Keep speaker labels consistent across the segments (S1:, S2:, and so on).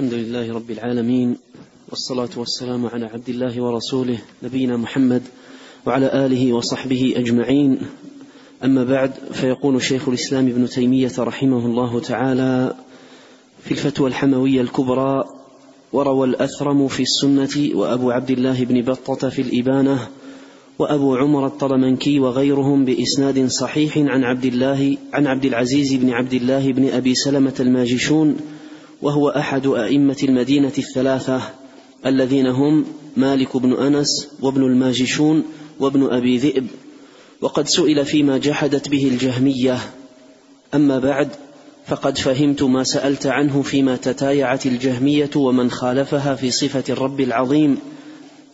S1: الحمد لله رب العالمين والصلاة والسلام على عبد الله ورسوله نبينا محمد وعلى آله وصحبه أجمعين. أما بعد فيقول شيخ الإسلام ابن تيمية رحمه الله تعالى في الفتوى الحموية الكبرى وروى الأثرم في السنة وأبو عبد الله بن بطة في الإبانة وأبو عمر الطلمنكي وغيرهم بإسناد صحيح عن عبد الله عن عبد العزيز بن عبد الله بن أبي سلمة الماجشون وهو أحد أئمة المدينة الثلاثة الذين هم مالك بن أنس وابن الماجشون وابن أبي ذئب. وقد سئل فيما جحدت به الجهمية. أما بعد فقد فهمت ما سألت عنه فيما تتايعت الجهمية ومن خالفها في صفة الرب العظيم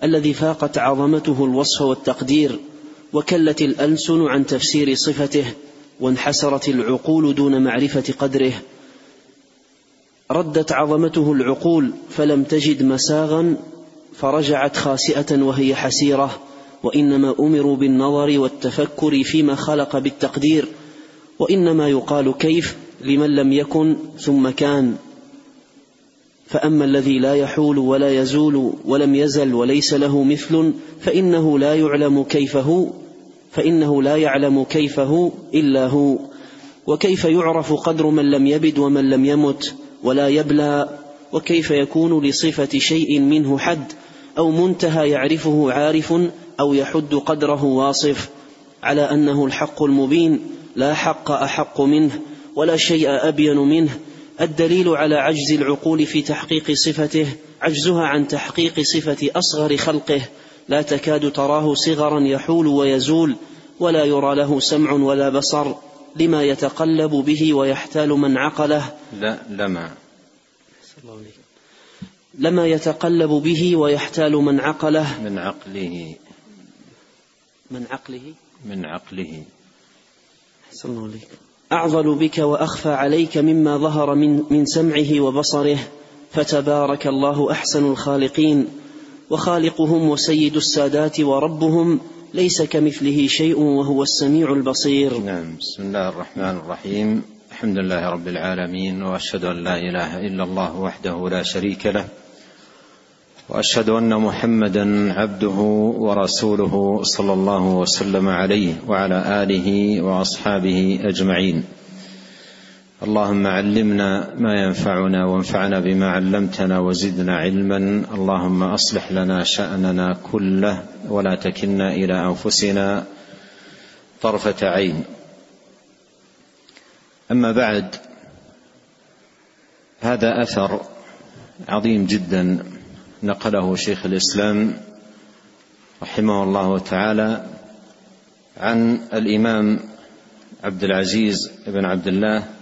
S1: الذي فاقت عظمته الوصف والتقدير وكلت الألسن عن تفسير صفته وانحسرت العقول دون معرفة قدره. ردت عظمته العقول فلم تجد مساغا فرجعت خاسئة وهي حسيرة وإنما أمروا بالنظر والتفكر فيما خلق بالتقدير وإنما يقال كيف لمن لم يكن ثم كان. فأما الذي لا يحول ولا يزول ولم يزل وليس له مثل فإنه لا يعلم كيفه فإنه لا يعلم كيفه إلا هو. وكيف يعرف قدر من لم يبد ومن لم يمت؟ ولا يبلى وكيف يكون لصفة شيء منه حد أو منتهى يعرفه عارف أو يحد قدره واصف على أنه الحق المبين لا حق أحق منه ولا شيء أبين منه الدليل على عجز العقول في تحقيق صفته عجزها عن تحقيق صفة أصغر خلقه لا تكاد تراه صغرا يحول ويزول ولا يرى له سمع ولا بصر. لما يتقلب به ويحتال من عقله.
S2: لا لما.
S1: لما يتقلب به ويحتال من عقله.
S2: من عقله.
S1: من عقله.
S2: من عقله.
S1: أحسن الله عليك أعضل بك وأخفى عليك مما ظهر من, من سمعه وبصره. فتبارك الله أحسن الخالقين. وخالقهم وسيد السادات وربهم. ليس كمثله شيء وهو السميع البصير.
S2: نعم بسم الله الرحمن الرحيم. الحمد لله رب العالمين وأشهد أن لا إله إلا الله وحده لا شريك له وأشهد أن محمدا عبده ورسوله صلى الله وسلم عليه وعلى آله وأصحابه أجمعين. اللهم علمنا ما ينفعنا وانفعنا بما علمتنا وزدنا علما. اللهم أصلح لنا شأننا كله ولا تكلنا إلى أنفسنا طرفة عين. أما بعد هذا أثر عظيم جدا نقله شيخ الإسلام رحمه الله تعالى عن الإمام عبد العزيز بن عبد الله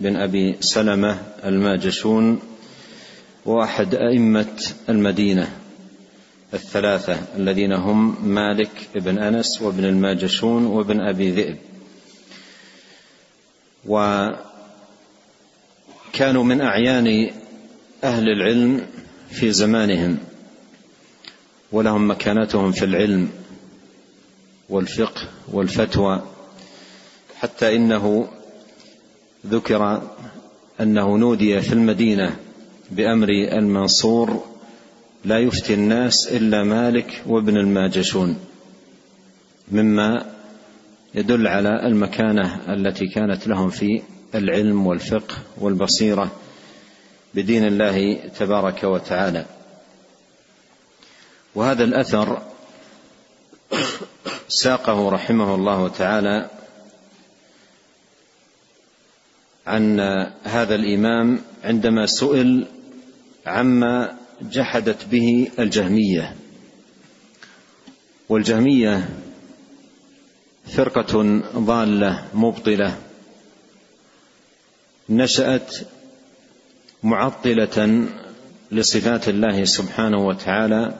S2: بن أبي سلمة الماجشون وأحد أئمة المدينة الثلاثة الذين هم مالك بن أنس وابن الماجشون وابن أبي ذئب. وكانوا من أعيان أهل العلم في زمانهم ولهم مكانتهم في العلم والفقه والفتوى حتى إنه ذكر أنه نودي في المدينة بأمر المنصور لا يفتي الناس إلا مالك وابن الماجشون مما يدل على المكانة التي كانت لهم في العلم والفقه والبصيرة بدين الله تبارك وتعالى. وهذا الأثر ساقه رحمه الله تعالى عن هذا الإمام عندما سئل عما جحدت به الجهمية. والجهمية فرقة ضالة مبطلة نشأت معطلة لصفات الله سبحانه وتعالى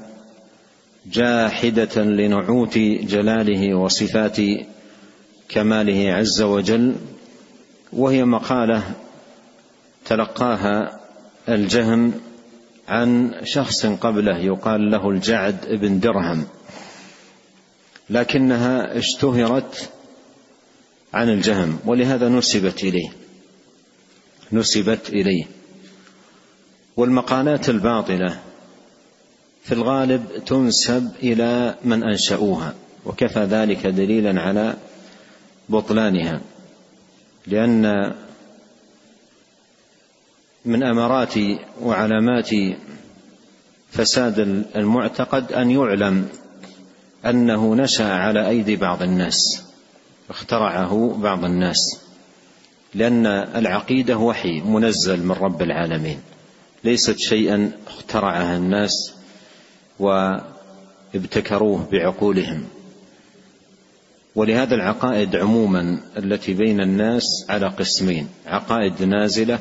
S2: جاحدة لنعوت جلاله وصفات كماله عز وجل وهي مقالة تلقاها الجهم عن شخص قبله يقال له الجعد بن درهم لكنها اشتهرت عن الجهم ولهذا نسبت إليه نسبت إليه. والمقالات الباطلة في الغالب تنسب إلى من أنشأوها وكفى ذلك دليلا على بطلانها. لأن من امارات وعلامات فساد المعتقد أن يعلم أنه نشأ على أيدي بعض الناس اخترعه بعض الناس لأن العقيدة وحي منزل من رب العالمين ليست شيئا اخترعها الناس وابتكروه بعقولهم. ولهذا العقائد عموما التي بين الناس على قسمين. عقائد نازلة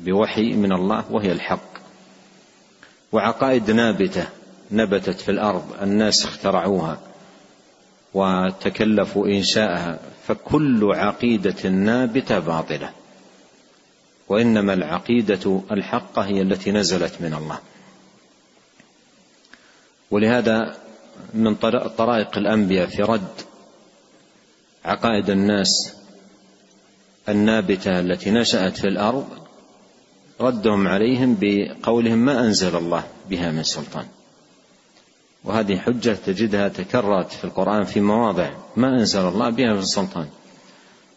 S2: بوحي من الله وهي الحق. وعقائد نابتة نبتت في الأرض الناس اخترعوها وتكلفوا إنشاءها فكل عقيدة نابتة باطلة. وإنما العقيدة الحقه هي التي نزلت من الله. ولهذا من طرائق الأنبياء في رد عقائد الناس النابتة التي نشأت في الأرض ردهم عليهم بقولهم ما أنزل الله بها من سلطان. وهذه حجة تجدها تكررت في القرآن في مواضع ما أنزل الله بها من سلطان.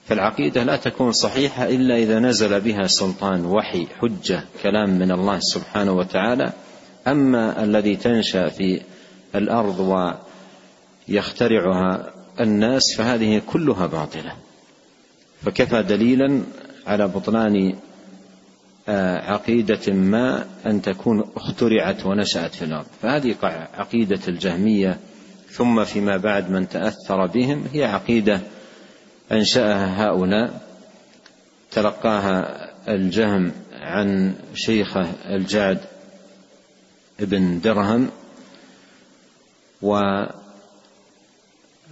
S2: فالعقيدة لا تكون صحيحة إلا إذا نزل بها سلطان وحي حجة كلام من الله سبحانه وتعالى. أما الذي تنشأ في الأرض ويخترعها الناس فهذه كلها باطلة. فكفى دليلا على بطلان آه، عقيدة ما أن تكون اخترعت ونشأت في الأرض. فهذه عقيدة الجهمية. ثم فيما بعد من تأثر بهم هي عقيدة أنشأها هؤلاء. تلقاها الجهم عن شيخه الجعد ابن درهم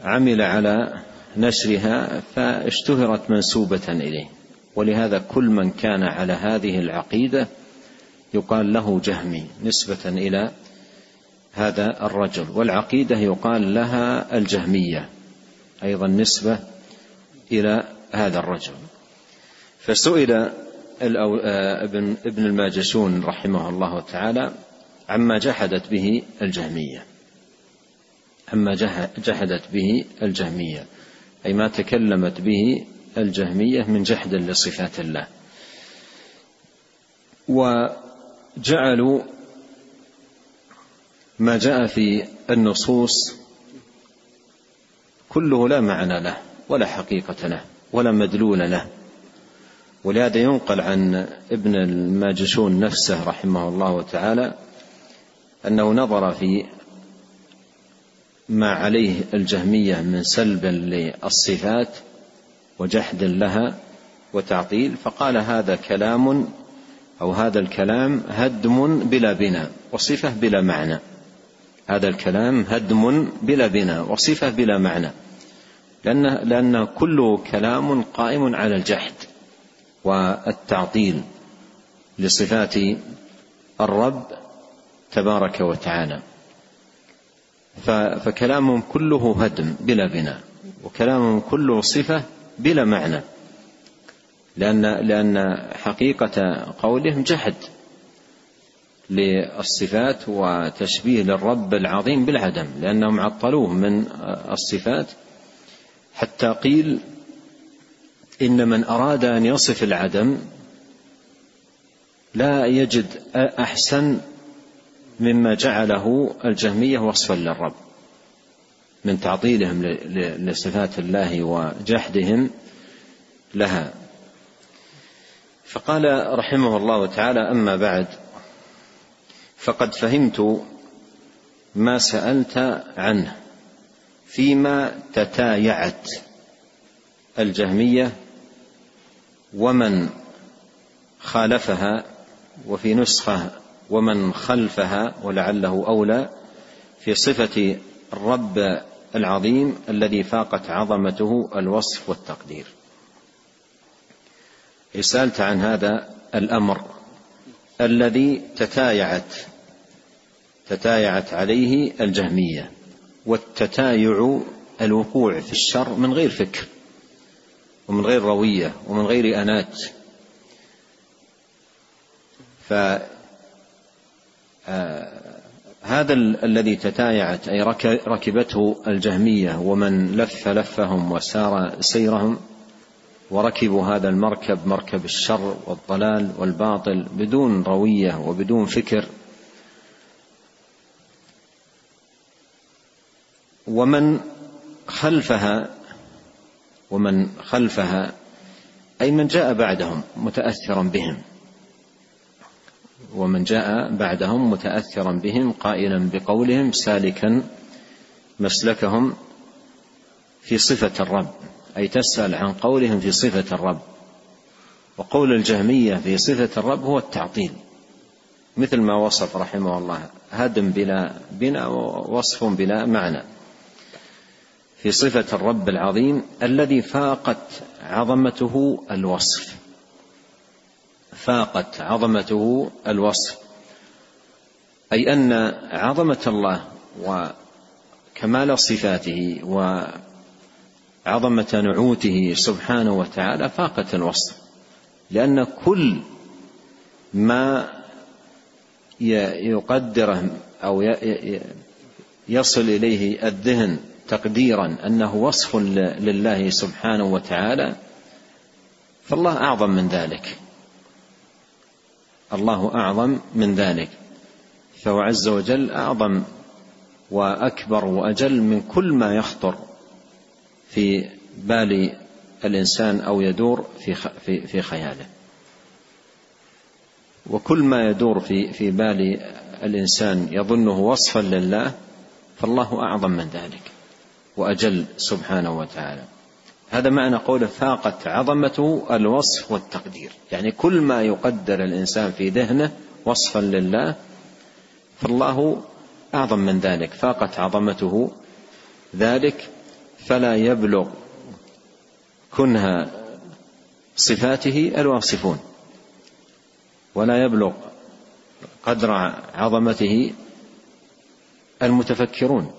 S2: وعمل على نشرها فاشتهرت منسوبة إليه. ولهذا كل من كان على هذه العقيدة يقال له جهمي نسبة إلى هذا الرجل. والعقيدة يقال لها الجهمية أيضا نسبة إلى هذا الرجل. فسئل ابن الماجشون رحمه الله تعالى عما جحدت به الجهمية. عما جحدت به الجهمية أي ما تكلمت به الجهمية من جحد لصفات الله. وجعلوا ما جاء في النصوص كله لا معنى له ولا حقيقة له ولا مدلول له. ولهذا ينقل عن ابن الماجشون نفسه رحمه الله تعالى أنه نظر في ما عليه الجهمية من سلب للصفات وجحد لها وتعطيل فقال هذا كلام أو هذا الكلام هدم بلا بناء وصفة بلا معنى. هذا الكلام هدم بلا بناء وصفة بلا معنى. لأن لأن كله كلام قائم على الجحد والتعطيل لصفات الرب تبارك وتعالى. فكلامهم كله هدم بلا بناء وكلامهم كله صفة بلا معنى. لأن لأن حقيقة قولهم جحد للصفات وتشبيه للرب العظيم بالعدم لأنهم عطلوه من الصفات. حتى قيل إن من أراد أن يصف العدم لا يجد أحسن مما جعله الجهمية وصفا للرب من تعطيلهم لصفات الله وجحدهم لها. فقال رحمه الله تعالى أما بعد فقد فهمت ما سألت عنه فيما تتايعت الجهمية ومن خالفها وفي نسخة ومن خلفها ولعله أولى في صفة الرب العظيم الذي فاقت عظمته الوصف والتقدير. سألت عن هذا الأمر الذي تتايعت تتايعت عليه الجهمية والتتايع الوقوع في الشر من غير فكر ومن غير روية ومن غير آنات. هذا الذي تتايعت أي ركبته الجهمية ومن لف لفهم وسار سيرهم وركبوا هذا المركب مركب الشر والضلال والباطل بدون روية وبدون فكر. ومن خلفها ومن خلفها أي من جاء بعدهم متأثرا بهم. ومن جاء بعدهم متأثرا بهم قائلا بقولهم سالكا مسلكهم في صفة الرب أي تسأل عن قولهم في صفة الرب. وقول الجهمية في صفة الرب هو التعطيل مثل ما وصف رحمه الله هدم بلا بنا ووصف بلا معنى. في صفة الرب العظيم الذي فاقت عظمته الوصف. فاقت عظمته الوصف. أي أن عظمة الله وكمال صفاته وعظمة نعوته سبحانه وتعالى فاقت الوصف لأن كل ما يقدره أو يصل إليه الذهن تقديرا أنه وصف لله سبحانه وتعالى فالله أعظم من ذلك. الله أعظم من ذلك. فهو عز وجل أعظم وأكبر وأجل من كل ما يخطر في بال الإنسان أو يدور في في في خياله. وكل ما يدور في في بال الإنسان يظنه وصفا لله فالله أعظم من ذلك وأجل سبحانه وتعالى. هذا معنى قوله فاقت عظمته الوصف والتقدير. يعني كل ما يقدر الإنسان في ذهنه وصفا لله فالله أعظم من ذلك فاقت عظمته ذلك فلا يبلغ كنها صفاته الواصفون ولا يبلغ قدر عظمته المتفكرون.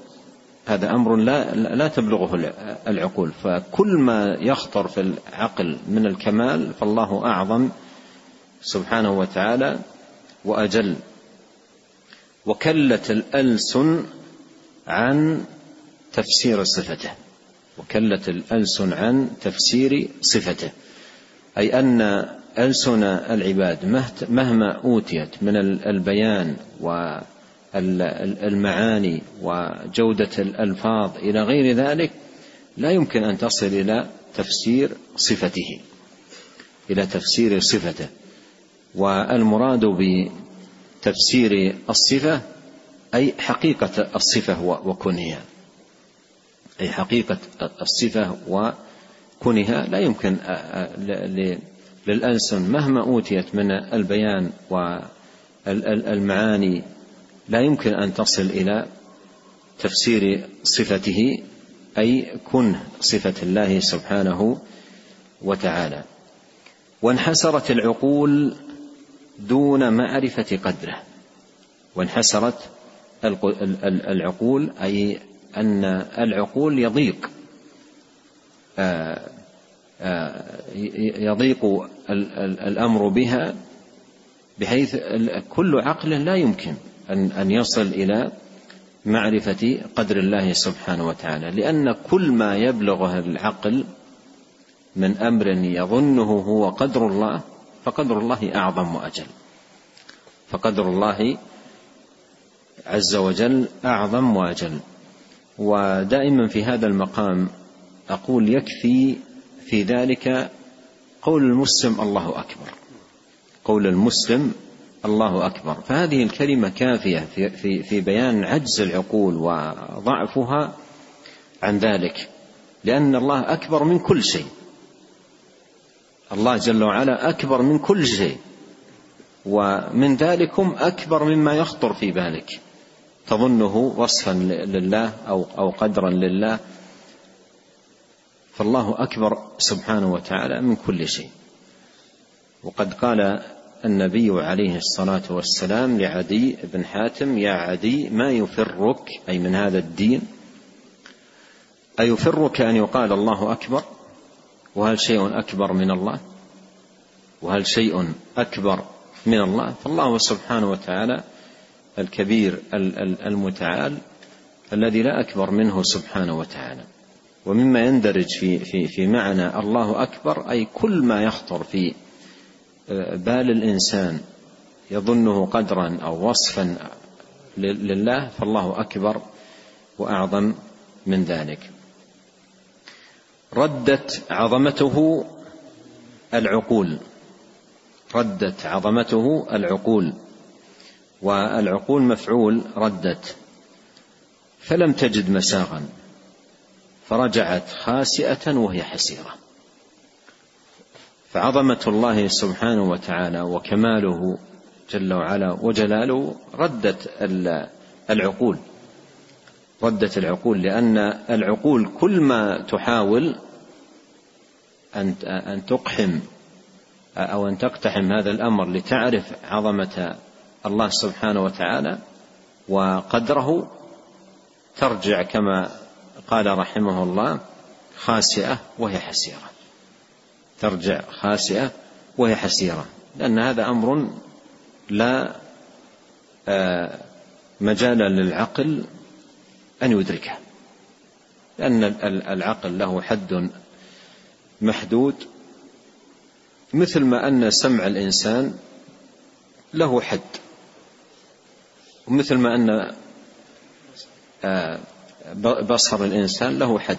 S2: هذا أمر لا لا تبلغه العقول. فكل ما يخطر في العقل من الكمال فالله أعظم سبحانه وتعالى وأجل. وكلت الالسن عن تفسير صفته. وكلت الالسن عن تفسير صفته. أي أن السن العباد مهما أوتيت من البيان و المعاني وجودة الألفاظ إلى غير ذلك لا يمكن أن تصل إلى تفسير صفته إلى تفسير صفته. والمراد بتفسير الصفة أي حقيقة الصفة وكنها أي حقيقة الصفة وكنها لا يمكن للألسن مهما أوتيت من البيان والمعاني لا يمكن أن تصل إلى تفسير صفته أي كنه صفة الله سبحانه وتعالى. وانحسرت العقول دون معرفة قدره. وانحسرت العقول أي أن العقول يضيق آه، آه، يضيق الأمر بها بحيث كل عقل لا يمكن أن أن يصل إلى معرفة قدر الله سبحانه وتعالى لأن كل ما يبلغه العقل من أمر يظنه هو قدر الله فقدر الله أعظم وأجل. فقدر الله عز وجل أعظم وأجل. ودائما في هذا المقام أقول يكفي في ذلك قول المسلم الله أكبر. قول المسلم الله أكبر. فهذه الكلمة كافية في, في, في بيان عجز العقول وضعفها عن ذلك. لأن الله أكبر من كل شيء. الله جل وعلا أكبر من كل شيء. ومن ذلكم أكبر مما يخطر في بالك. تظنه وصفا لله أو أو قدرا لله. فالله أكبر سبحانه وتعالى من كل شيء. وقد قال النبي عليه الصلاة والسلام لعدي بن حاتم يا عدي ما يفرك أي من هذا الدين؟ أيفرك أن يقال الله أكبر؟ وهل شيء أكبر من الله؟ وهل شيء أكبر من الله؟ فالله سبحانه وتعالى الكبير المتعال الذي لا أكبر منه سبحانه وتعالى. ومما يندرج في في في معنى الله أكبر أي كل ما يخطر في بال الإنسان يظنه قدرا أو وصفا لله فالله أكبر وأعظم من ذلك. ردت عظمته العقول. ردت عظمته العقول. والعقول مفعول ردت. فلم تجد مساغا. فرجعت خاسئة وهي حسيرة. فعظمة الله سبحانه وتعالى وكماله جل وعلا وجلاله ردت العقول. ردت العقول لأن العقول كل ما تحاول أن أن تقحم أو أن تقتحم هذا الأمر لتعرف عظمة الله سبحانه وتعالى وقدره ترجع كما قال رحمه الله خاسئة وهي حسيرة. ترجع خاسئة وهي حسيرة لأن هذا أمر لا آه، مجال للعقل أن يدركه لأن العقل له حد محدود مثل ما أن سمع الإنسان له حد ومثل ما أن آه، بصر الإنسان له حد.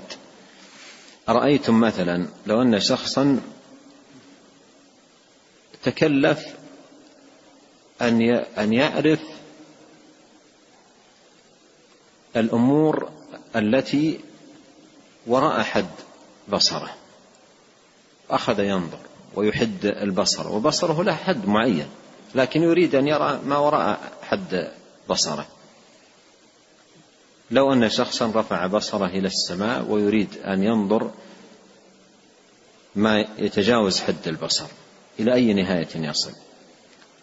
S2: أرأيتم مثلا لو أن شخصا تكلف أن أن يعرف الأمور التي وراء حد بصره أخذ ينظر ويحد البصر وبصره له حد معين لكن يريد أن يرى ما وراء حد بصره. لو أن شخصا رفع بصره إلى السماء ويريد أن ينظر ما يتجاوز حد البصر إلى أي نهاية يصل؟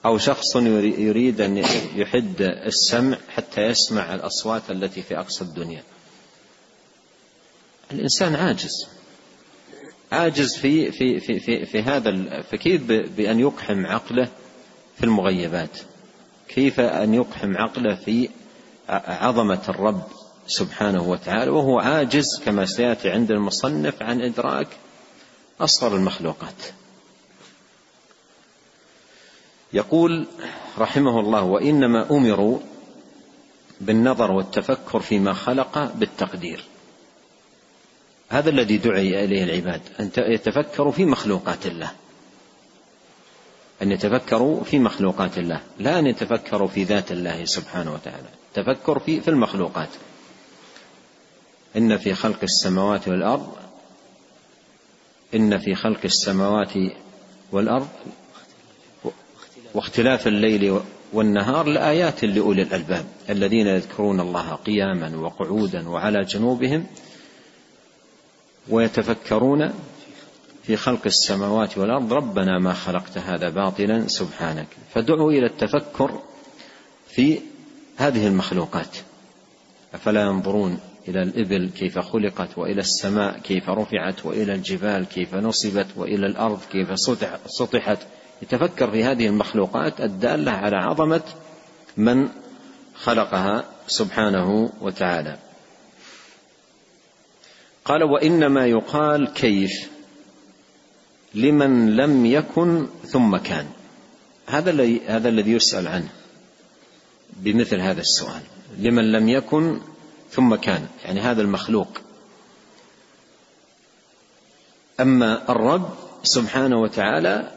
S2: أو شخص يريد أن يحد السمع حتى يسمع الأصوات التي في أقصى الدنيا. الإنسان عاجز. عاجز في في في في, في هذا فكيف بأن يقحم عقله في المغيبات؟ كيف أن يقحم عقله في عظمة الرب سبحانه وتعالى وهو عاجز كما سيأتي عند المصنف عن إدراك أصغر المخلوقات. يقول رحمه الله وإنما أمروا بالنظر والتفكر فيما خلق بالتقدير. هذا الذي دعي إليه العباد أن يتفكروا في مخلوقات الله. أن يتفكروا في مخلوقات الله لا أن يتفكروا في ذات الله سبحانه وتعالى. تفكر في في المخلوقات. إن في خلق السماوات والأرض إن في خلق السماوات والأرض واختلاف الليل والنهار لآيات لأولي الألباب. الذين يذكرون الله قياما وقعودا وعلى جنوبهم ويتفكرون في خلق السماوات والأرض ربنا ما خلقت هذا باطلا سبحانك. فدعوا إلى التفكر في هذه المخلوقات. أفلا ينظرون إلى الإبل كيف خلقت وإلى السماء كيف رفعت وإلى الجبال كيف نصبت وإلى الأرض كيف سطحت. يتفكر في هذه المخلوقات الدالة على عظمة من خلقها سبحانه وتعالى. قال وإنما يقال كيف لمن لم يكن ثم كان. هذا الذي هذا الذي يسأل عنه. بمثل هذا السؤال. لمن لم يكن ثم كان. يعني هذا المخلوق. أما الرب سبحانه وتعالى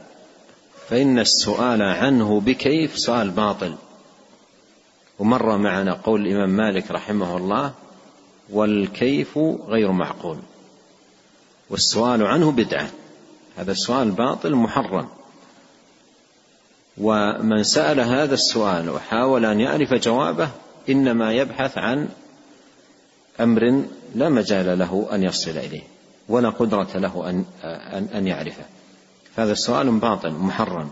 S2: فإن السؤال عنه بكيف سؤال باطل. ومر معنا قول الإمام مالك رحمه الله والكيف غير معقول. والسؤال عنه بدعة. هذا السؤال باطل محرم. ومن سأل هذا السؤال وحاول أن يعرف جوابه إنما يبحث عن أمر لا مجال له أن يصل إليه ولا قدرة له ان ان, أن يعرفه. هذا السؤال باطل محرم.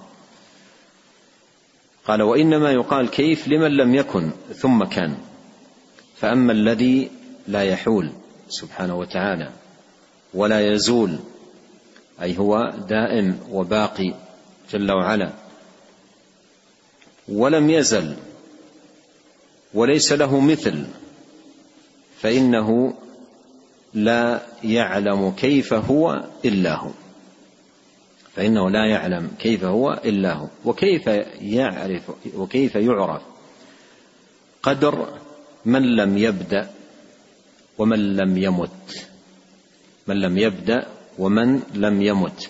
S2: قال وإنما يقال كيف لمن لم يكن ثم كان. فأما الذي لا يحول سبحانه وتعالى ولا يزول أي هو دائم وباقي جل وعلا ولم يزل وليس له مثل فإنه لا يعلم كيف هو إلا هو فإنه لا يعلم كيف هو إلا هو وكيف يعرف وكيف يعرف قدر من لم يبدأ ومن لم يمت من لم يبدأ ومن لم يمت.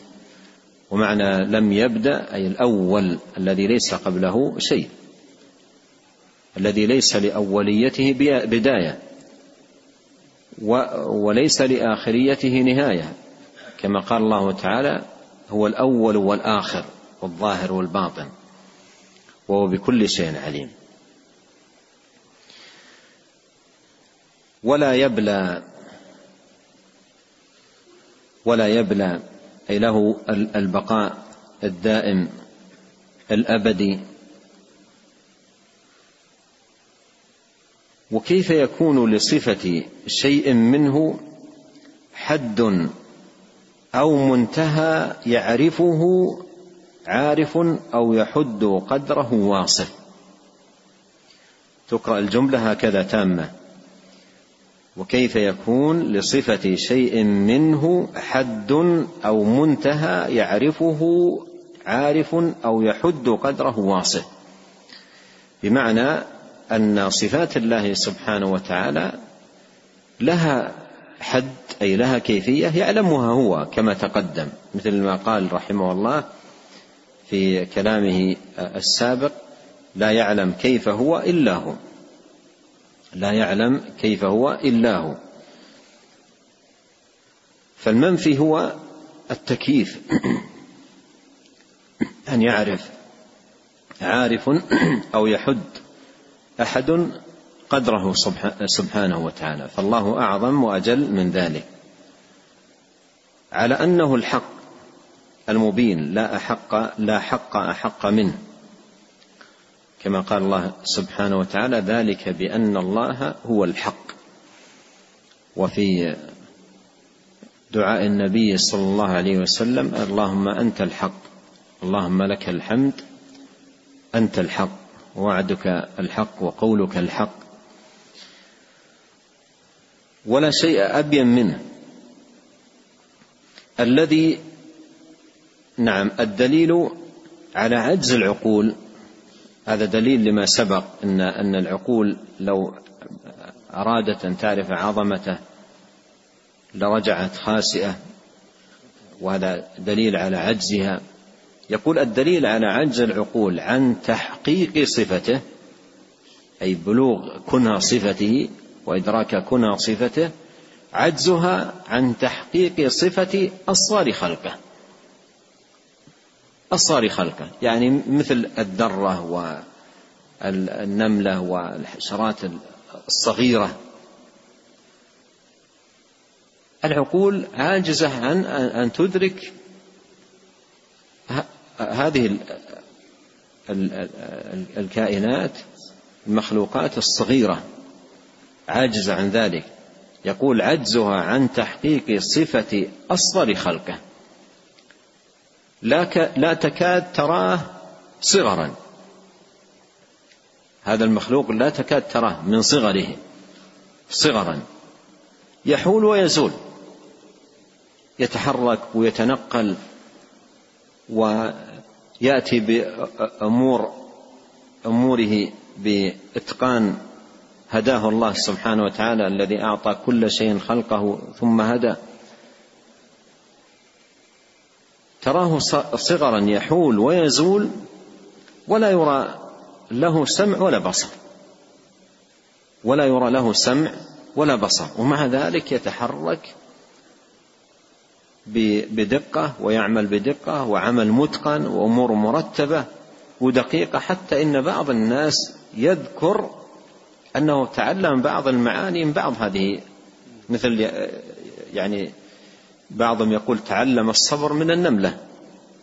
S2: ومعنى لم يبدأ أي الأول الذي ليس قبله شيء. الذي ليس لأوليته بداية. وليس لآخريته نهاية. كما قال الله تعالى هو الأول والآخر والظاهر والباطن. وهو بكل شيء عليم. ولا يبلى ولا يبلى أي له البقاء الدائم الأبدي. وكيف يكون لصفة شيء منه حد أو منتهى يعرفه عارف أو يحد قدره واصف؟ تقرأ الجملة هكذا تامة. وكيف يكون لصفة شيء منه حد أو منتهى يعرفه عارف أو يحد قدره واصف. بمعنى أن صفات الله سبحانه وتعالى لها حد أي لها كيفية يعلمها هو كما تقدم مثل ما قال رحمه الله في كلامه السابق لا يعلم كيف هو إلا هو. لا يعلم كيف هو إلا هو. فالمنفي هو التكييف. أن يعرف عارف أو يحد أحد قدره سبحانه وتعالى. فالله أعظم وأجل من ذلك. على أنه الحق المبين لا أحق لا حق أحق منه. كما قال الله سبحانه وتعالى ذلك بأن الله هو الحق. وفي دعاء النبي صلى الله عليه وسلم اللهم أنت الحق اللهم لك الحمد أنت الحق وعدك الحق وقولك الحق. ولا شيء أبين منه. الذي نعم الدليل على عجز العقول هذا دليل لما سبق ان إن العقول لو أرادت أن تعرف عظمته لرجعت خاسئة وهذا دليل على عجزها. يقول الدليل على عجز العقول عن تحقيق صفته أي بلوغ كنها صفته وإدراك كنها صفته عجزها عن تحقيق صفة أصغر خلقه. الصار خلقه. يعني مثل الذرة والنملة والحشرات الصغيرة. العقول عاجزة عن أن تدرك هذه الكائنات المخلوقات الصغيرة. عاجزة عن ذلك. يقول عجزها عن تحقيق صفة أصغر خلقه. لا, لا تكاد تراه صغرا. هذا المخلوق لا تكاد تراه من صغره صغرا. يحول ويزول يتحرك ويتنقل ويأتي بأمور أموره بإتقان هداه الله سبحانه وتعالى الذي أعطى كل شيء خلقه ثم هدى تراه صغرا يحول ويزول ولا يرى له سمع ولا بصر. ولا يرى له سمع ولا بصر. ومع ذلك يتحرك بدقة ويعمل بدقة وعمل متقن وأمور مرتبة ودقيقة حتى إن بعض الناس يذكر أنه تعلم بعض المعاني من بعض هذه مثل يعني بعضهم يقول تعلم الصبر من النملة.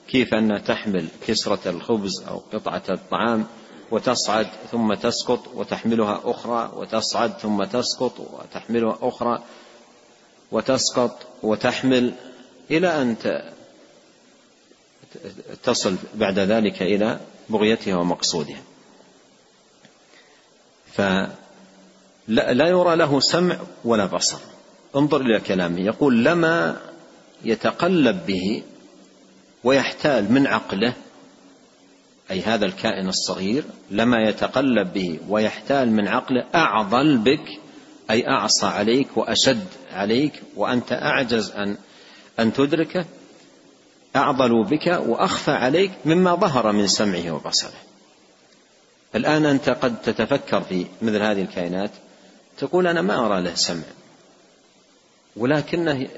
S2: كيف أنها تحمل كسرة الخبز أو قطعة الطعام وتصعد ثم تسقط وتحملها أخرى وتصعد ثم تسقط وتحملها أخرى وتسقط وتحمل إلى أن تصل بعد ذلك إلى بغيتها ومقصودها. فلا يرى له سمع ولا بصر. انظر إلى كلامه. يقول لما يتقلب به ويحتال من عقله أي هذا الكائن الصغير لما يتقلب به ويحتال من عقله أعضل بك أي أعصى عليك وأشد عليك وأنت أعجز أن أن تدركه أعضل بك وأخفى عليك مما ظهر من سمعه وبصره. الآن أنت قد تتفكر في مثل هذه الكائنات تقول أنا ما أرى له سمع ولكنه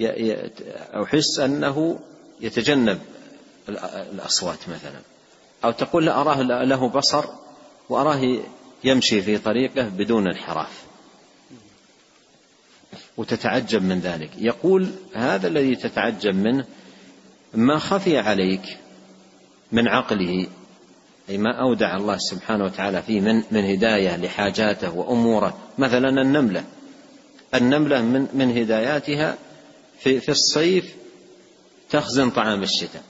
S2: أحس أنه يتجنب الأصوات مثلا. أو تقول لا أراه له بصر وأراه يمشي في طريقه بدون انحراف. وتتعجب من ذلك. يقول هذا الذي تتعجب منه ما خفي عليك من عقله أي ما أودع الله سبحانه وتعالى فيه من, من هداية لحاجاته وأموره. مثلا النملة. النملة من, من هداياتها في, في الصيف تخزن طعام الشتاء.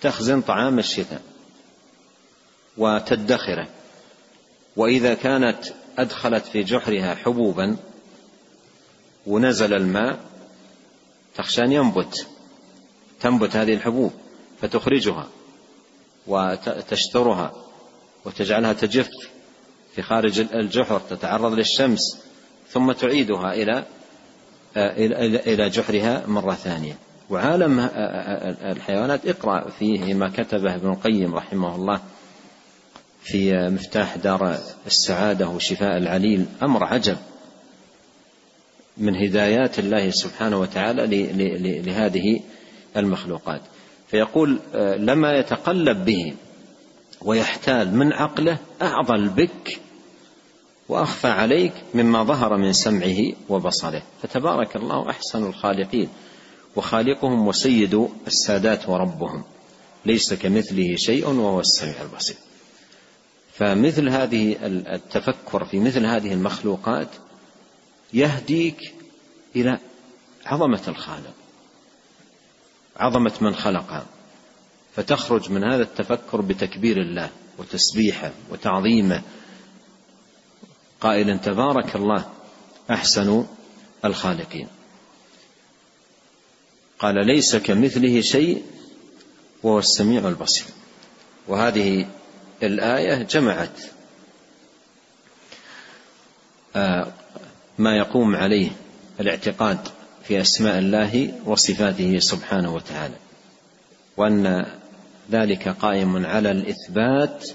S2: تخزن طعام الشتاء وتدخره. وإذا كانت أدخلت في جحرها حبوبا ونزل الماء تخشى أن ينبت. تنبت هذه الحبوب فتخرجها وتشترها وتجعلها تجف في خارج الجحر تتعرض للشمس ثم تعيدها إلى إلى جحرها مرة ثانية. وعالم الحيوانات اقرأ فيه ما كتبه ابن القيم رحمه الله في مفتاح دار السعادة وشفاء العليل. أمر عجب من هدايات الله سبحانه وتعالى لهذه المخلوقات. فيقول لما يتقلب به ويحتال من عقله أعضل بك وأخفى عليك مما ظهر من سمعه وبصره. فتبارك الله أحسن الخالقين وخالقهم وسيد السادات وربهم. ليس كمثله شيء وهو السميع البصير. فمثل هذه التفكر في مثل هذه المخلوقات يهديك إلى عظمة الخالق عظمة من خلقها فتخرج من هذا التفكر بتكبير الله وتسبيحه وتعظيمه قائلا تبارك الله أحسن الخالقين. قال ليس كمثله شيء وهو السميع البصير. وهذه الآية جمعت آه، ما يقوم عليه الاعتقاد في أسماء الله وصفاته سبحانه وتعالى وأن ذلك قائم على الإثبات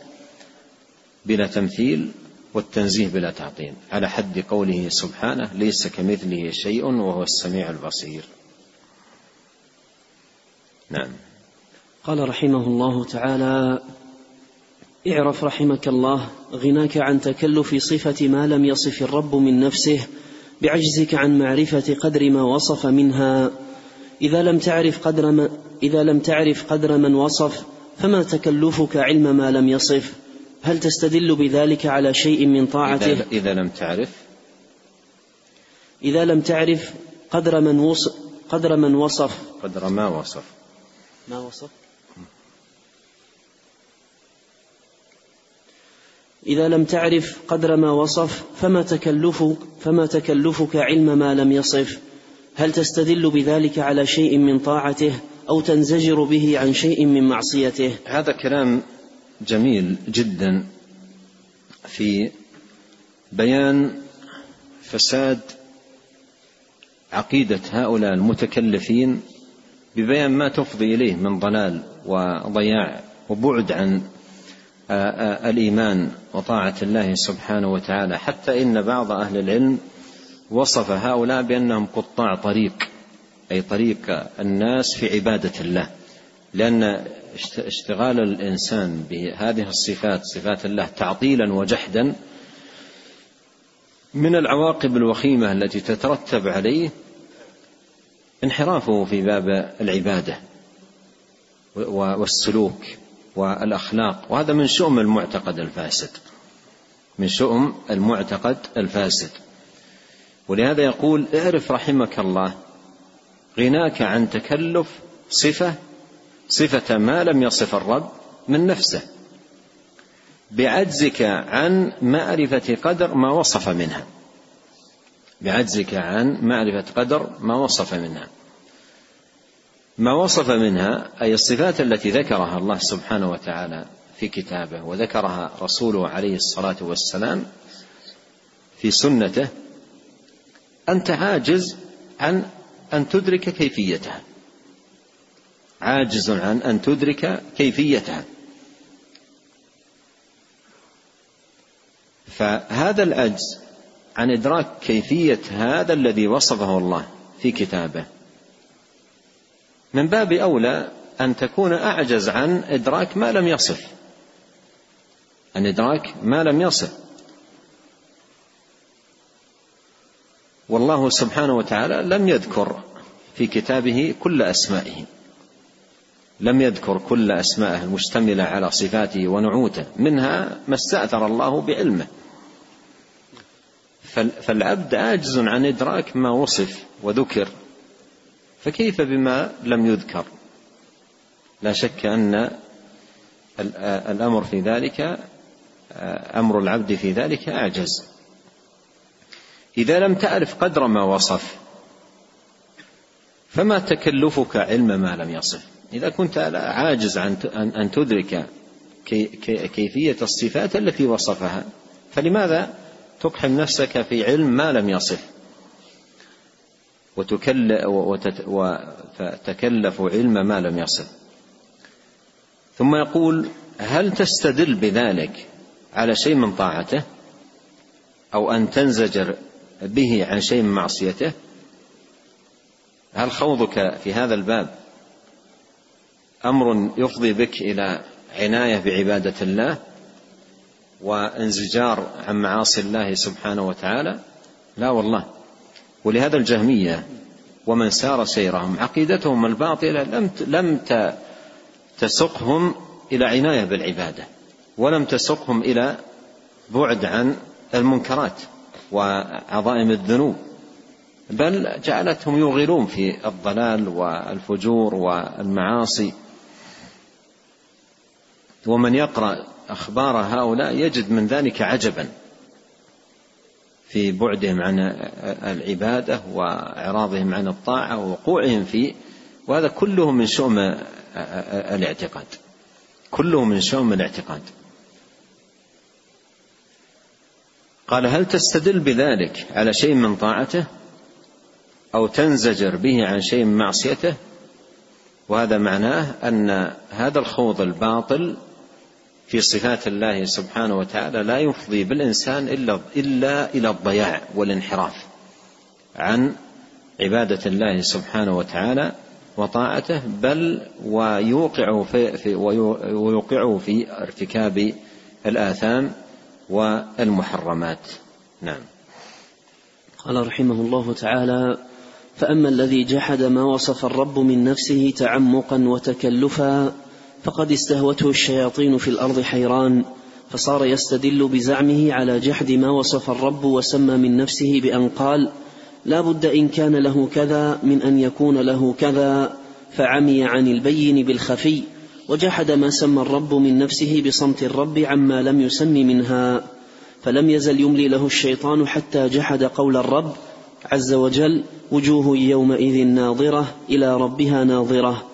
S2: بلا تمثيل والتنزيه بلا تعطيل. على حد قوله سبحانه ليس كمثله شيء وهو السميع البصير. نعم.
S1: قال رحمه الله تعالى اعرف رحمك الله غناك عن تكلف صفة ما لم يصف الرب من نفسه بعجزك عن معرفة قدر ما وصف منها. إذا لم تعرف قدر ما إذا لم تعرف قدر من وصف فما تكلفك علم ما لم يصف؟ هل تستدل بذلك على شيء من طاعته؟
S2: إذا, إذا لم تعرف.
S1: إذا لم تعرف قدر من وصف قدر من وصف.
S2: قدر ما وصف.
S1: ما وصف؟ إذا لم تعرف قدر ما وصف فما تكلفك فما تكلفك علم ما لم يصف؟ هل تستدل بذلك على شيء من طاعته أو تنزجر به عن شيء من معصيته؟
S2: هذا كلام جميل جدا في بيان فساد عقيدة هؤلاء المتكلفين ببيان ما تفضي إليه من ضلال وضياع وبعد عن الإيمان وطاعة الله سبحانه وتعالى. حتى إن بعض أهل العلم وصف هؤلاء بأنهم قطاع طريق أي طريق الناس في عبادة الله. لأن اشتغال الإنسان بهذه الصفات صفات الله تعطيلا وجحدا من العواقب الوخيمة التي تترتب عليه انحرافه في باب العبادة والسلوك والأخلاق. وهذا من شؤم المعتقد الفاسد من شؤم المعتقد الفاسد. ولهذا يقول اعرف رحمك الله غناك عن تكلف صفة صفة ما لم يصف الرب من نفسه. بعجزك عن معرفة قدر ما وصف منها. بعجزك عن معرفة قدر ما وصف منها. ما وصف منها أي الصفات التي ذكرها الله سبحانه وتعالى في كتابه وذكرها رسوله عليه الصلاة والسلام في سنته أنت عاجز عن أن تدرك كيفيتها. عاجز عن أن تدرك كيفيتها. فهذا العجز عن إدراك كيفية هذا الذي وصفه الله في كتابه. من باب أولى أن تكون أعجز عن إدراك ما لم يصف. عن إدراك ما لم يصف. والله سبحانه وتعالى لم يذكر في كتابه كل أسمائه. لم يذكر كل أسمائه المشتملة على صفاته ونعوته. منها ما استأثر الله بعلمه. فالعبد عاجز عن إدراك ما وصف وذكر. فكيف بما لم يذكر؟ لا شك أن الأمر في ذلك أمر العبد في ذلك أعجز إذا لم تعرف قدر ما وصف فما تكلفك علم ما لم يصف؟ إذا كنت عاجز عن أن تدرك كيفية الصفات التي وصفها فلماذا تقحم نفسك في علم ما لم يصف؟ وتتكلف علم ما لم يصف. ثم يقول هل تستدل بذلك على شيء من طاعته؟ أو أن تنزجر به عن شيء من معصيته؟ هل خوضك في هذا الباب أمر يفضي بك إلى عناية بعبادة الله وانزجار عن معاصي الله سبحانه وتعالى. لا والله. ولهذا الجهمية ومن سار سيرهم عقيدتهم الباطلة لم لم تسقهم إلى عناية بالعبادة ولم تسقهم إلى بعد عن المنكرات وعظائم الذنوب. بل جعلتهم يوغلون في الضلال والفجور والمعاصي. ومن يقرأ أخبار هؤلاء يجد من ذلك عجبا في بعدهم عن العبادة وإعراضهم عن الطاعة ووقوعهم في وهذا كله من شؤم الاعتقاد. كله من شؤم الاعتقاد. قال هل تستدل بذلك على شيء من طاعته؟ أو تنزجر به عن شيء من معصيته؟ وهذا معناه أن هذا الخوض الباطل في صفات الله سبحانه وتعالى لا يفضي بالإنسان إلا, إلا إلى الضياع والانحراف عن عبادة الله سبحانه وتعالى وطاعته بل ويوقع في, في ويوقعه في ارتكاب الآثام والمحرمات. نعم.
S1: قال رحمه الله تعالى فأما الذي جحد ما وصف الرب من نفسه تعمقا وتكلفا فقد استهوته الشياطين في الأرض حيران فصار يستدل بزعمه على جحد ما وصف الرب وسمى من نفسه بأن قال لا بد إن كان له كذا من أن يكون له كذا فعمي عن البين بالخفي وجحد ما سمى الرب من نفسه بصمت الرب عما لم يسم منها. فلم يزل يملي له الشيطان حتى جحد قول الرب عز وجل وجوه يومئذ ناظرة إلى ربها ناظرة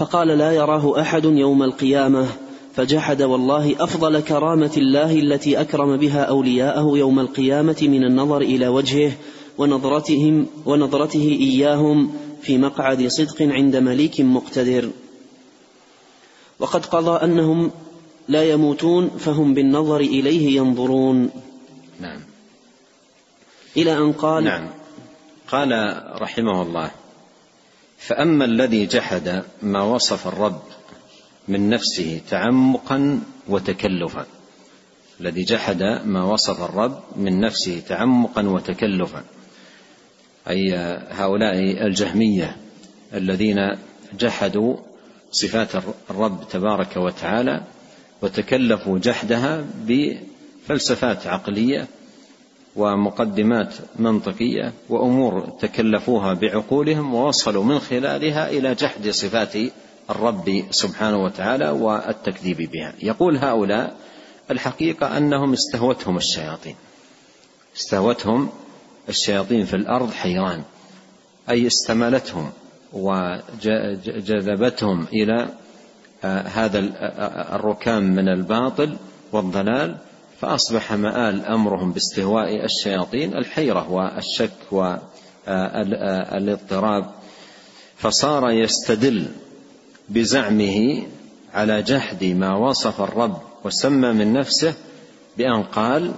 S1: فقال لا يراه أحد يوم القيامة فجحد والله أفضل كرامة الله التي أكرم بها أولياءه يوم القيامة من النظر إلى وجهه ونظرتهم ونظرته إياهم في مقعد صدق عند مليك مقتدر. وقد قضى أنهم لا يموتون فهم بالنظر إليه ينظرون.
S2: نعم.
S1: إلى أن قال
S2: نعم. قال رحمه الله فأما الذي جحد ما وصف الرب من نفسه تعمقا وتكلفا. الذي جحد ما وصف الرب من نفسه تعمقا وتكلفا. أي هؤلاء الجهمية الذين جحدوا صفات الرب تبارك وتعالى وتكلفوا جحدها بفلسفات عقلية ومقدمات منطقية وأمور تكلفوها بعقولهم ووصلوا من خلالها إلى جحد صفات الرب سبحانه وتعالى والتكذيب بها. يقول هؤلاء الحقيقة أنهم استهوتهم الشياطين. استهوتهم الشياطين في الأرض حيران. أي استملتهم وجذبتهم إلى آه، هذا آه، الركام من الباطل والضلال فأصبح مآل أمرهم باستهواء الشياطين الحيرة والشك والاضطراب. فصار يستدل بزعمه على جحد ما وصف الرب وسمى من نفسه بأن قال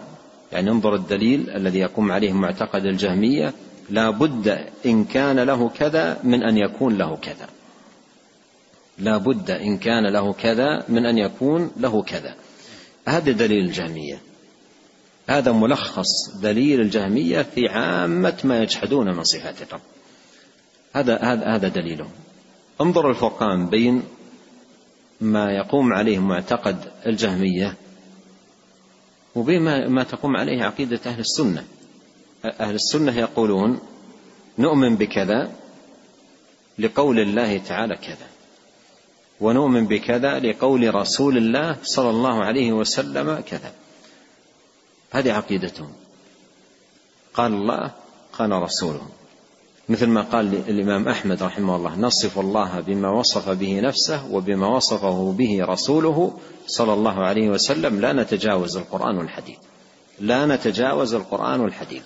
S2: يعني انظر الدليل الذي يقوم عليه معتقد الجهمية لا بد إن كان له كذا من أن يكون له كذا. لا بد إن كان له كذا من أن يكون له كذا. هذا دليل الجهمية. هذا ملخص دليل الجهمية في عامة ما يجحدون من صفات الرب. هذا هذا هذا دليله. انظر الفرقان بين ما يقوم عليه معتقد الجهمية وبين ما تقوم عليه عقيدة أهل السنة. أهل السنة يقولون نؤمن بكذا لقول الله تعالى كذا. ونؤمن بكذا لقول رسول الله صلى الله عليه وسلم كذا. هذه عقيدتهم. قال الله قال رسوله. مثل ما قال الإمام أحمد رحمه الله نصف الله بما وصف به نفسه وبما وصفه به رسوله صلى الله عليه وسلم لا نتجاوز القرآن والحديث لا نتجاوز القرآن والحديث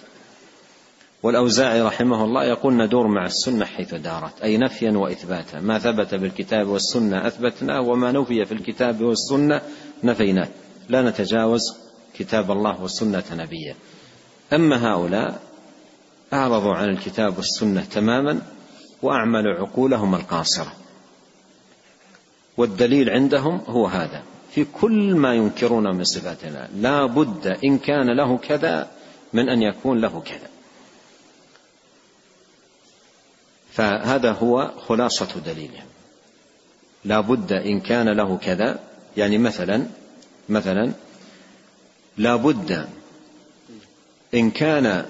S2: والأوزاعي رحمه الله يقول ندور مع السنة حيث دارت أي نفيا وإثباتا. ما ثبت بالكتاب والسنة أثبتناه وما نفي في الكتاب والسنة نفيناه. لا نتجاوز كتاب الله والسنة نبيا أما هؤلاء أعرضوا عن الكتاب والسنة تماما وأعملوا عقولهم القاصرة. والدليل عندهم هو هذا. في كل ما ينكرون من صفات الله لا بد إن كان له كذا من أن يكون له كذا. فهذا هو خلاصة دليلهم لا بد إن كان له كذا يعني مثلا مثلا لا بد إن كان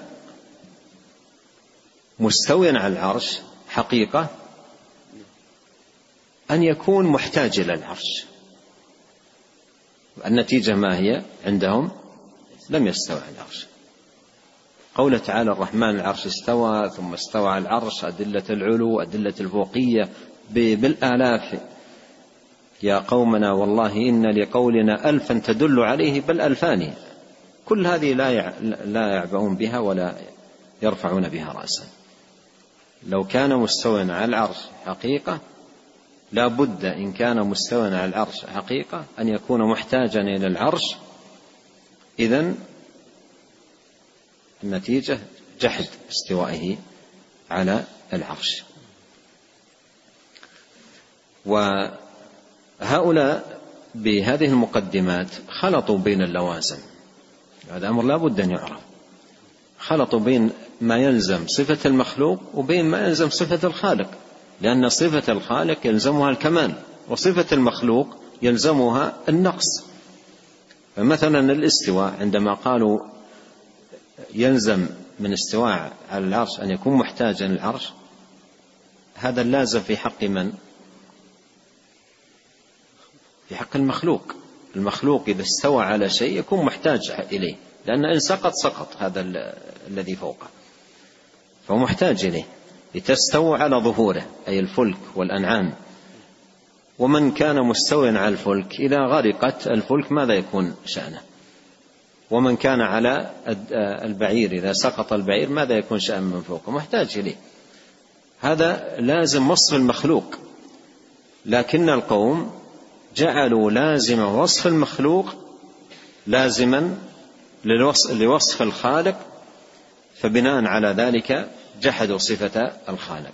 S2: مستويا على العرش حقيقة أن يكون محتاج إلى العرش. النتيجة ما هي؟ عندهم لم يستوى على العرش. قوله تعالى الرحمن العرش استوى ثم استوى على العرش أدلة العلو أدلة الفوقية بالآلاف. يا قومنا والله إن لقولنا ألفا تدل عليه بل ألفان. كل هذه لا لا يعبؤون بها ولا يرفعون بها رأسا. لو كان مستوى على العرش حقيقة لا بد إن كان مستوى على العرش حقيقة أن يكون محتاجا إلى العرش. إذا النتيجة جحد استوائه على العرش. وهؤلاء بهذه المقدمات خلطوا بين اللوازم. هذا أمر لا بد أن يعرف. خلطوا بين ما يلزم صفة المخلوق وبين ما يلزم صفة الخالق لأن صفة الخالق يلزمها الكمال وصفة المخلوق يلزمها النقص. فمثلا الاستواء عندما قالوا يلزم من استواء على العرش أن يكون محتاجا للعرش؟ هذا اللازم في حق من؟ في حق المخلوق. المخلوق إذا استوى على شيء يكون محتاج إليه لأن إن سقط سقط هذا الذي فوقه. فهو محتاج إليه. لتستوى على ظهوره أي الفلك والأنعام. ومن كان مستويا على الفلك إذا غرقت الفلك ماذا يكون شأنه؟ ومن كان على البعير إذا سقط البعير ماذا يكون شأن من فوقه؟ محتاج إليه. هذا لازم وصف المخلوق. لكن القوم جعلوا لازم وصف المخلوق لازما لوصف الخالق فبناء على ذلك جحدوا صفة الخالق.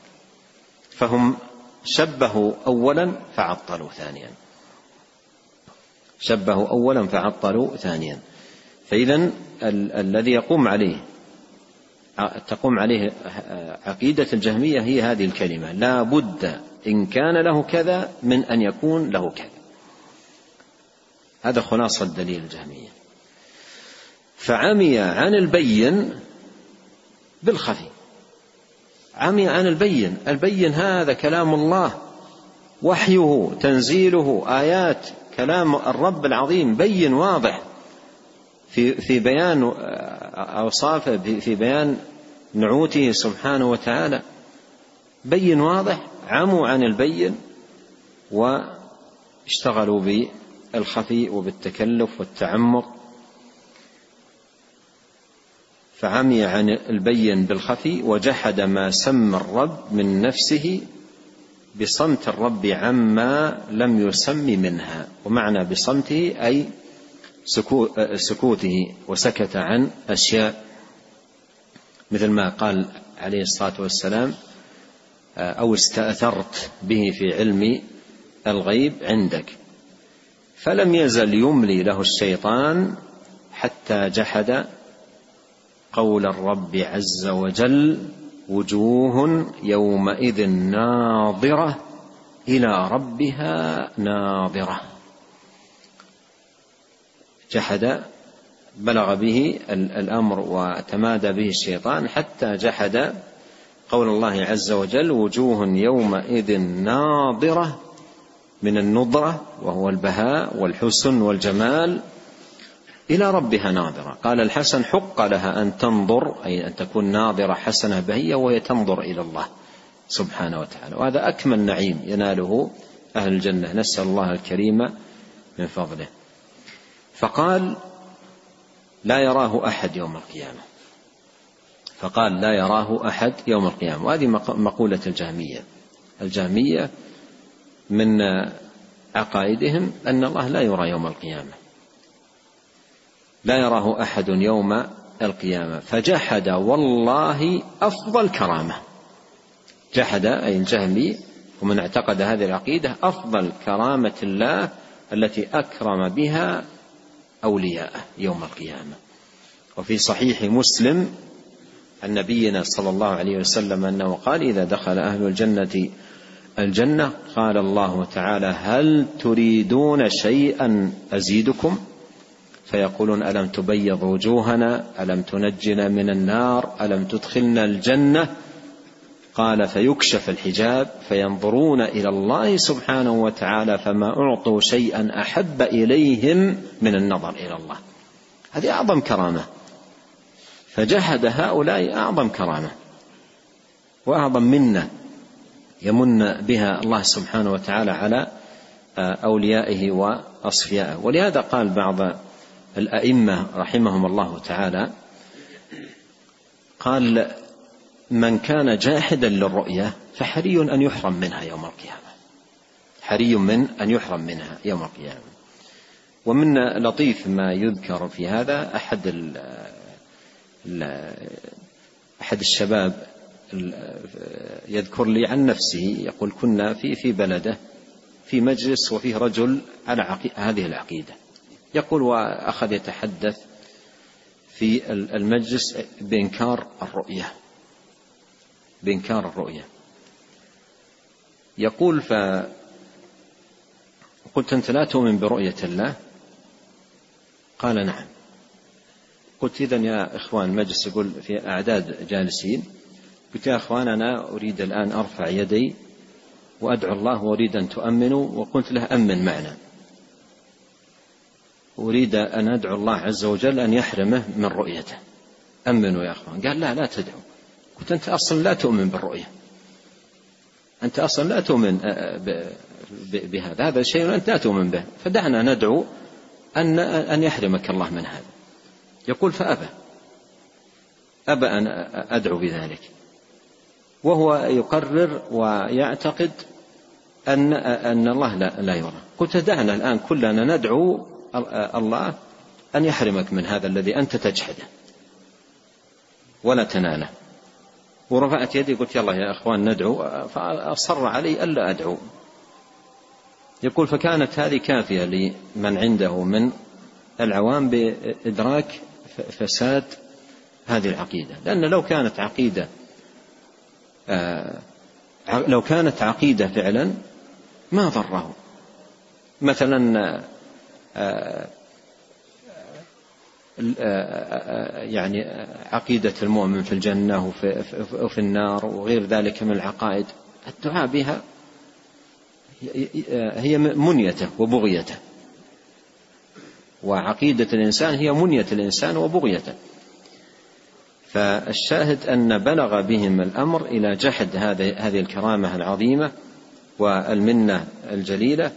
S2: فهم شبهوا أولا فعطلوا ثانيا. شبهوا أولا فعطلوا ثانيا. فإذا ال- الذي يقوم عليه تقوم عليه عقيدة الجهمية هي هذه الكلمة لا بد إن كان له كذا من أن يكون له كذا. هذا خلاصة دليل الجهمية. فعمي عن البين بالخفي. عمي عن البين البين هذا كلام الله وحيه تنزيله آيات كلام الرب العظيم بين واضح. في في بيان أوصافه في بيان نعوته سبحانه وتعالى. بين واضح عموا عن البين واشتغلوا بالخفي وبالتكلف والتعمق. فعمي عن البين بالخفي وجحد ما سمى الرب من نفسه بصمت الرب عما لم يسم منها. ومعنى بصمته أي سكوته وسكت عن أشياء مثل ما قال عليه الصلاة والسلام أو استأثرت به في علم الغيب عندك. فلم يزل يملي له الشيطان حتى جحد قول الرب عز وجل وجوه يومئذ ناظرة إلى ربها ناظرة. جحد بلغ به الأمر وتمادى به الشيطان حتى جحد قول الله عز وجل وجوه يومئذ ناظرة من النضره وهو البهاء والحسن والجمال إلى ربها ناظرة. قال الحسن حق لها أن تنظر أي أن تكون ناظرة حسنة بهية وهي تنظر إلى الله سبحانه وتعالى. وهذا أكمل نعيم يناله أهل الجنة. نسأل الله الكريم من فضله. فقال لا يراه أحد يوم القيامة. فقال لا يراه أحد يوم القيامة. وهذه مقولة الجهمية. الجهمية من عقائدهم أن الله لا يرى يوم القيامة. لا يراه أحد يوم القيامة. فجحد والله أفضل كرامه جحد أي الجهمي ومن اعتقد هذه العقيدة أفضل كرامة الله التي أكرم بها أولياءه يوم القيامة. وفي صحيح مسلم عن نبينا صلى الله عليه وسلم أنه قال إذا دخل أهل الجنه الجنة قال الله تعالى هل تريدون شيئا أزيدكم؟ فيقولون ألم تبيض وجوهنا؟ ألم تنجنا من النار؟ ألم تدخلنا الجنة؟ قال فيكشف الحجاب فينظرون إلى الله سبحانه وتعالى فما أعطوا شيئا أحب إليهم من النظر إلى الله. هذه أعظم كرامة. فجحد هؤلاء أعظم كرامة وأعظم منة يمن بها الله سبحانه وتعالى على أوليائه وأصفيائه. ولهذا قال بعض الأئمة رحمهم الله تعالى قال من كان جاحدا للرؤية فحري أن يحرم منها يوم القيامة. حري من أن يحرم منها يوم القيامة. ومن لطيف ما يذكر في هذا أحد ال أحد الشباب يذكر لي عن نفسه يقول كنا في في بلده في مجلس وفيه رجل على هذه العقيدة. يقول وأخذ يتحدث في المجلس بإنكار الرؤية. بإنكار الرؤية. يقول ف قلت أنت لا تؤمن برؤية الله؟ قال نعم. قلت إذا يا إخوان المجلس يقول في أعداد جالسين قلت يا إخوان أنا أريد الآن أرفع يدي وأدعو الله وأريد أن تؤمنوا وقلت له أمن معنا. أريد أن أدعو الله عز وجل أن يحرمه من رؤيته. أمنوا يا أخوان. قال لا لا تدعو قلت أنت أصلا لا تؤمن بالرؤية. أنت أصلا لا تؤمن بهذا. هذا شيء أنت لا تؤمن به. فدعنا ندعو أن أن يحرمك الله من هذا. يقول فأبى. أبى أن أدعو بذلك. وهو يقرر ويعتقد أن أن الله لا, لا يرى. قلت دعنا الآن كلنا ندعو الله أن يحرمك من هذا الذي أنت تجحده. ولا تناله. ورفعت يدي قلت يلا يا أخوان ندعو. فأصر علي ألا أدعو. يقول فكانت هذه كافية لمن عنده من العوام بإدراك فساد هذه العقيدة. لأن لو كانت عقيدة آه، لو كانت عقيدة فعلا ما ضره. مثلا يعني عقيدة المؤمن في الجنة وفي, النار وغير ذلك من العقائد. الدعاء بها هي منيته وبغيته. وعقيدة الإنسان هي منية الإنسان وبغيته. فالشاهد أن بلغ بهم الأمر إلى جحد هذه الكرامة العظيمة والمنة الجليلة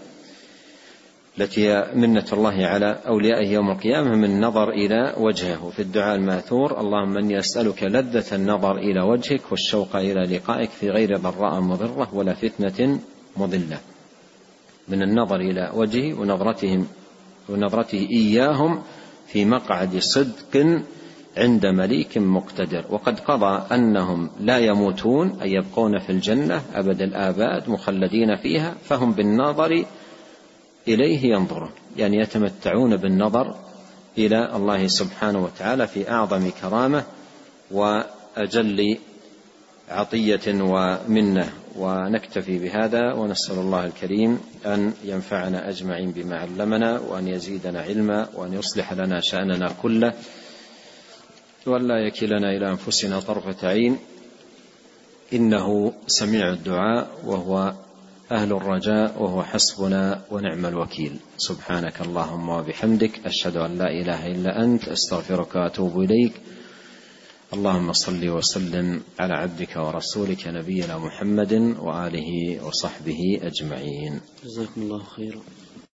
S2: التي هي منة الله على أوليائه يوم القيامة من نظر إلى وجهه. في الدعاء الماثور اللهم إني أسألك لذة النظر إلى وجهك والشوق إلى لقائك في غير ضراء مضرة ولا فتنة مضلة. من النظر إلى وجهه ونظرتهم ونظرته إياهم في مقعد صدق عند مليك مقتدر. وقد قضى أنهم لا يموتون أي يبقون في الجنة أبد الآباد مخلدين فيها فهم بالنظر إليه ينظرون. يعني يتمتعون بالنظر إلى الله سبحانه وتعالى في أعظم كرامة وأجل عطية ومنة. ونكتفي بهذا ونسأل الله الكريم أن ينفعنا أجمعين بما علمنا وأن يزيدنا علما وأن يصلح لنا شأننا كله وأن لا يكلنا إلى أنفسنا طرفة عين. إنه سميع الدعاء وهو أهل الرجاء وهو حسبنا ونعم الوكيل. سبحانك اللهم وبحمدك أشهد أن لا إله إلا أنت أستغفرك وأتوب إليك. اللهم صل وسلم على عبدك ورسولك نبينا محمد وآله وصحبه أجمعين.
S1: جزاكم الله خيرا.